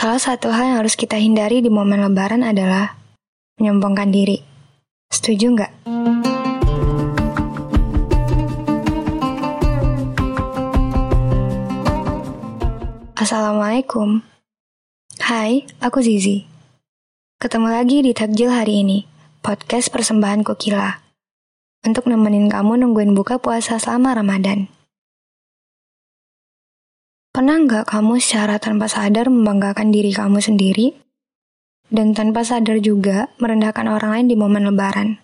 Salah satu hal yang harus kita hindari di momen lebaran adalah menyombongkan diri. Setuju nggak? Assalamualaikum. Hai, aku Zizi. Ketemu lagi di Takjil hari ini, podcast persembahan Kokila. Untuk nemenin kamu nungguin buka puasa selama Ramadan. Pernah nggak kamu secara tanpa sadar membanggakan diri kamu sendiri? Dan tanpa sadar juga merendahkan orang lain di momen lebaran.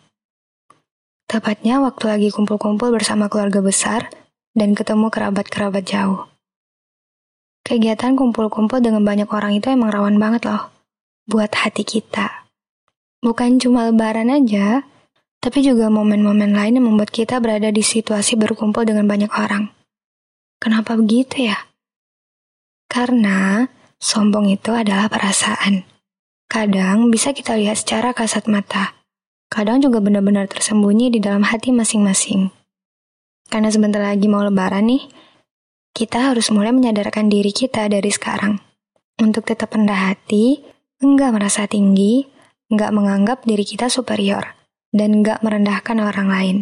Tepatnya waktu lagi kumpul-kumpul bersama keluarga besar dan ketemu kerabat-kerabat jauh. Kegiatan kumpul-kumpul dengan banyak orang itu emang rawan banget loh buat hati kita. Bukan cuma lebaran aja, tapi juga momen-momen lain yang membuat kita berada di situasi berkumpul dengan banyak orang. Kenapa begitu ya? Karena sombong itu adalah perasaan. Kadang bisa kita lihat secara kasat mata. Kadang juga benar-benar tersembunyi di dalam hati masing-masing. Karena sebentar lagi mau lebaran nih, kita harus mulai menyadarkan diri kita dari sekarang. Untuk tetap rendah hati, enggak merasa tinggi, enggak menganggap diri kita superior, dan enggak merendahkan orang lain.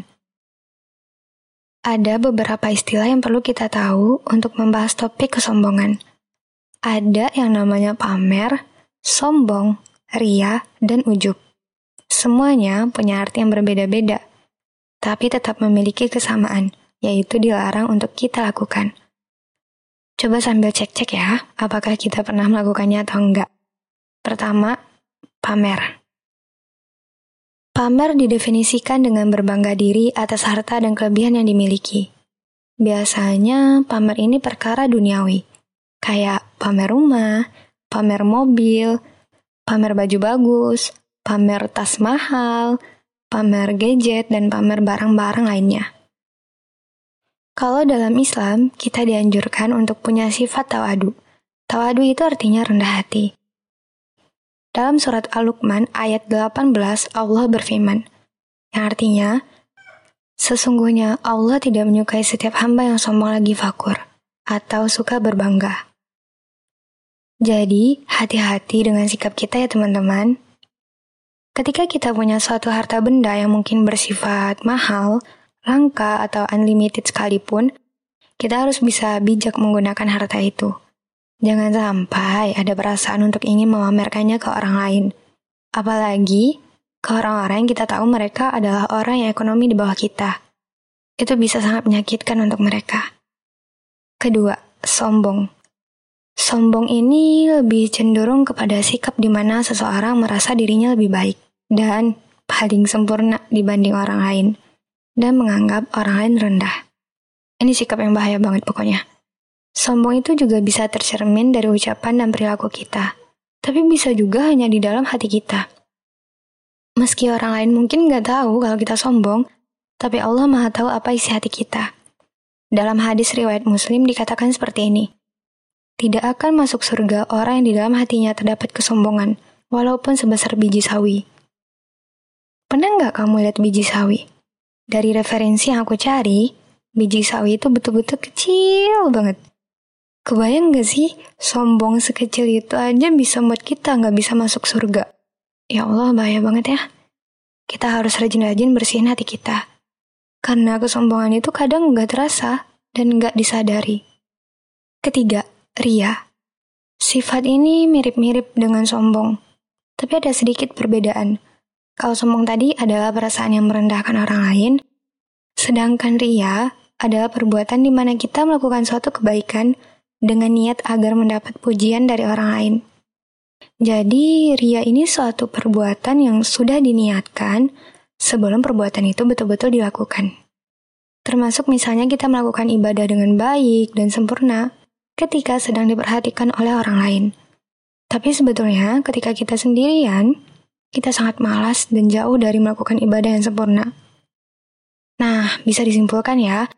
Ada beberapa istilah yang perlu kita tahu untuk membahas topik kesombongan. Ada yang namanya pamer, sombong, ria, dan ujub. Semuanya punya arti yang berbeda-beda, tapi tetap memiliki kesamaan, yaitu dilarang untuk kita lakukan. Coba sambil cek-cek ya, apakah kita pernah melakukannya atau enggak. Pertama, pamer. Pamer didefinisikan dengan berbangga diri atas harta dan kelebihan yang dimiliki. Biasanya pamer ini perkara duniawi, kayak pamer rumah, pamer mobil, pamer baju bagus, pamer tas mahal, pamer gadget, dan pamer barang-barang lainnya. Kalau dalam Islam, kita dianjurkan untuk punya sifat tawadu. Tawadu itu artinya rendah hati. Dalam surat Al-Luqman ayat 18 Allah berfirman, yang artinya, Sesungguhnya Allah tidak menyukai setiap hamba yang sombong lagi fakur, atau suka berbangga. Jadi, hati-hati dengan sikap kita ya teman-teman. Ketika kita punya suatu harta benda yang mungkin bersifat mahal, langka atau unlimited sekalipun, kita harus bisa bijak menggunakan harta itu. Jangan sampai ada perasaan untuk ingin memamerkannya ke orang lain. Apalagi ke orang-orang yang kita tahu mereka adalah orang yang ekonomi di bawah kita. Itu bisa sangat menyakitkan untuk mereka. Kedua, sombong. Sombong ini lebih cenderung kepada sikap di mana seseorang merasa dirinya lebih baik dan paling sempurna dibanding orang lain dan menganggap orang lain rendah. Ini sikap yang bahaya banget pokoknya. Sombong itu juga bisa tercermin dari ucapan dan perilaku kita, tapi bisa juga hanya di dalam hati kita. Meski orang lain mungkin nggak tahu kalau kita sombong, tapi Allah maha tahu apa isi hati kita. Dalam hadis riwayat muslim dikatakan seperti ini, tidak akan masuk surga orang yang di dalam hatinya terdapat kesombongan, walaupun sebesar biji sawi. Pernah nggak kamu lihat biji sawi? Dari referensi yang aku cari, biji sawi itu betul-betul kecil banget. Kebayang gak sih, sombong sekecil itu aja bisa buat kita nggak bisa masuk surga. Ya Allah, bahaya banget ya. Kita harus rajin-rajin bersihin hati kita. Karena kesombongan itu kadang nggak terasa dan nggak disadari. Ketiga, ria. Sifat ini mirip-mirip dengan sombong, tapi ada sedikit perbedaan. Kalau sombong tadi adalah perasaan yang merendahkan orang lain, sedangkan ria adalah perbuatan di mana kita melakukan suatu kebaikan dengan niat agar mendapat pujian dari orang lain. Jadi, ria ini suatu perbuatan yang sudah diniatkan sebelum perbuatan itu betul-betul dilakukan. Termasuk misalnya kita melakukan ibadah dengan baik dan sempurna ketika sedang diperhatikan oleh orang lain. Tapi sebetulnya ketika kita sendirian, kita sangat malas dan jauh dari melakukan ibadah yang sempurna. Nah, bisa disimpulkan ya,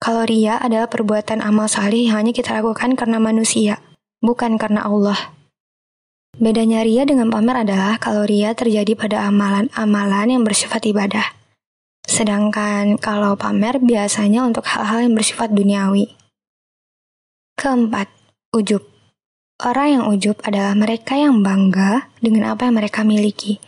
kalau ria adalah perbuatan amal salih yang hanya kita lakukan karena manusia, bukan karena Allah. Bedanya ria dengan pamer adalah kalau ria terjadi pada amalan-amalan yang bersifat ibadah. Sedangkan kalau pamer biasanya untuk hal-hal yang bersifat duniawi. Keempat, ujub. Orang yang ujub adalah mereka yang bangga dengan apa yang mereka miliki.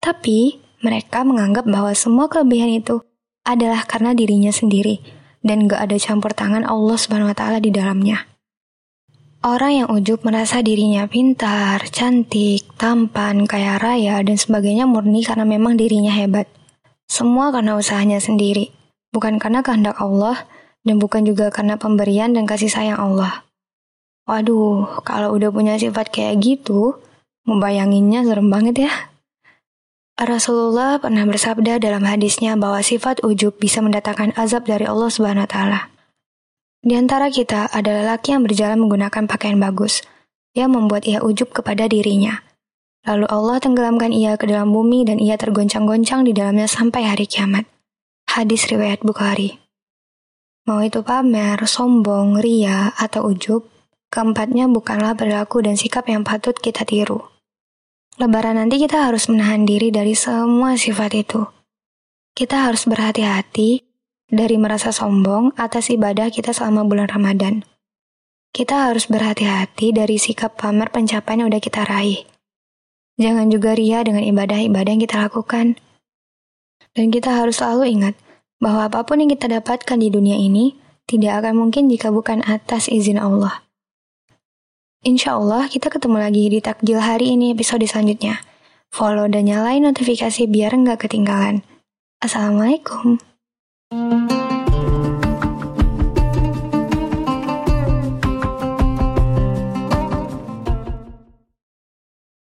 Tapi, mereka menganggap bahwa semua kelebihan itu adalah karena dirinya sendiri dan gak ada campur tangan Allah Subhanahu wa taala di dalamnya. Orang yang ujub merasa dirinya pintar, cantik, tampan, kaya raya, dan sebagainya murni karena memang dirinya hebat. Semua karena usahanya sendiri, bukan karena kehendak Allah, dan bukan juga karena pemberian dan kasih sayang Allah. Waduh, kalau udah punya sifat kayak gitu, membayanginnya serem banget ya. Rasulullah pernah bersabda dalam hadisnya bahwa sifat ujub bisa mendatangkan azab dari Allah Subhanahu wa taala. Di antara kita ada lelaki yang berjalan menggunakan pakaian bagus, yang membuat ia ujub kepada dirinya. Lalu Allah tenggelamkan ia ke dalam bumi dan ia tergoncang-goncang di dalamnya sampai hari kiamat. Hadis riwayat Bukhari. Mau itu pamer, sombong, ria, atau ujub, Keempatnya bukanlah perilaku dan sikap yang patut kita tiru. Lebaran nanti kita harus menahan diri dari semua sifat itu. Kita harus berhati-hati dari merasa sombong atas ibadah kita selama bulan Ramadan. Kita harus berhati-hati dari sikap pamer pencapaian yang udah kita raih. Jangan juga ria dengan ibadah-ibadah yang kita lakukan. Dan kita harus selalu ingat bahwa apa pun yang kita dapatkan di dunia ini tidak akan mungkin jika bukan atas izin Allah. Insya Allah kita ketemu lagi di takjil hari ini episode selanjutnya. Follow dan nyalain notifikasi biar nggak ketinggalan. Assalamualaikum.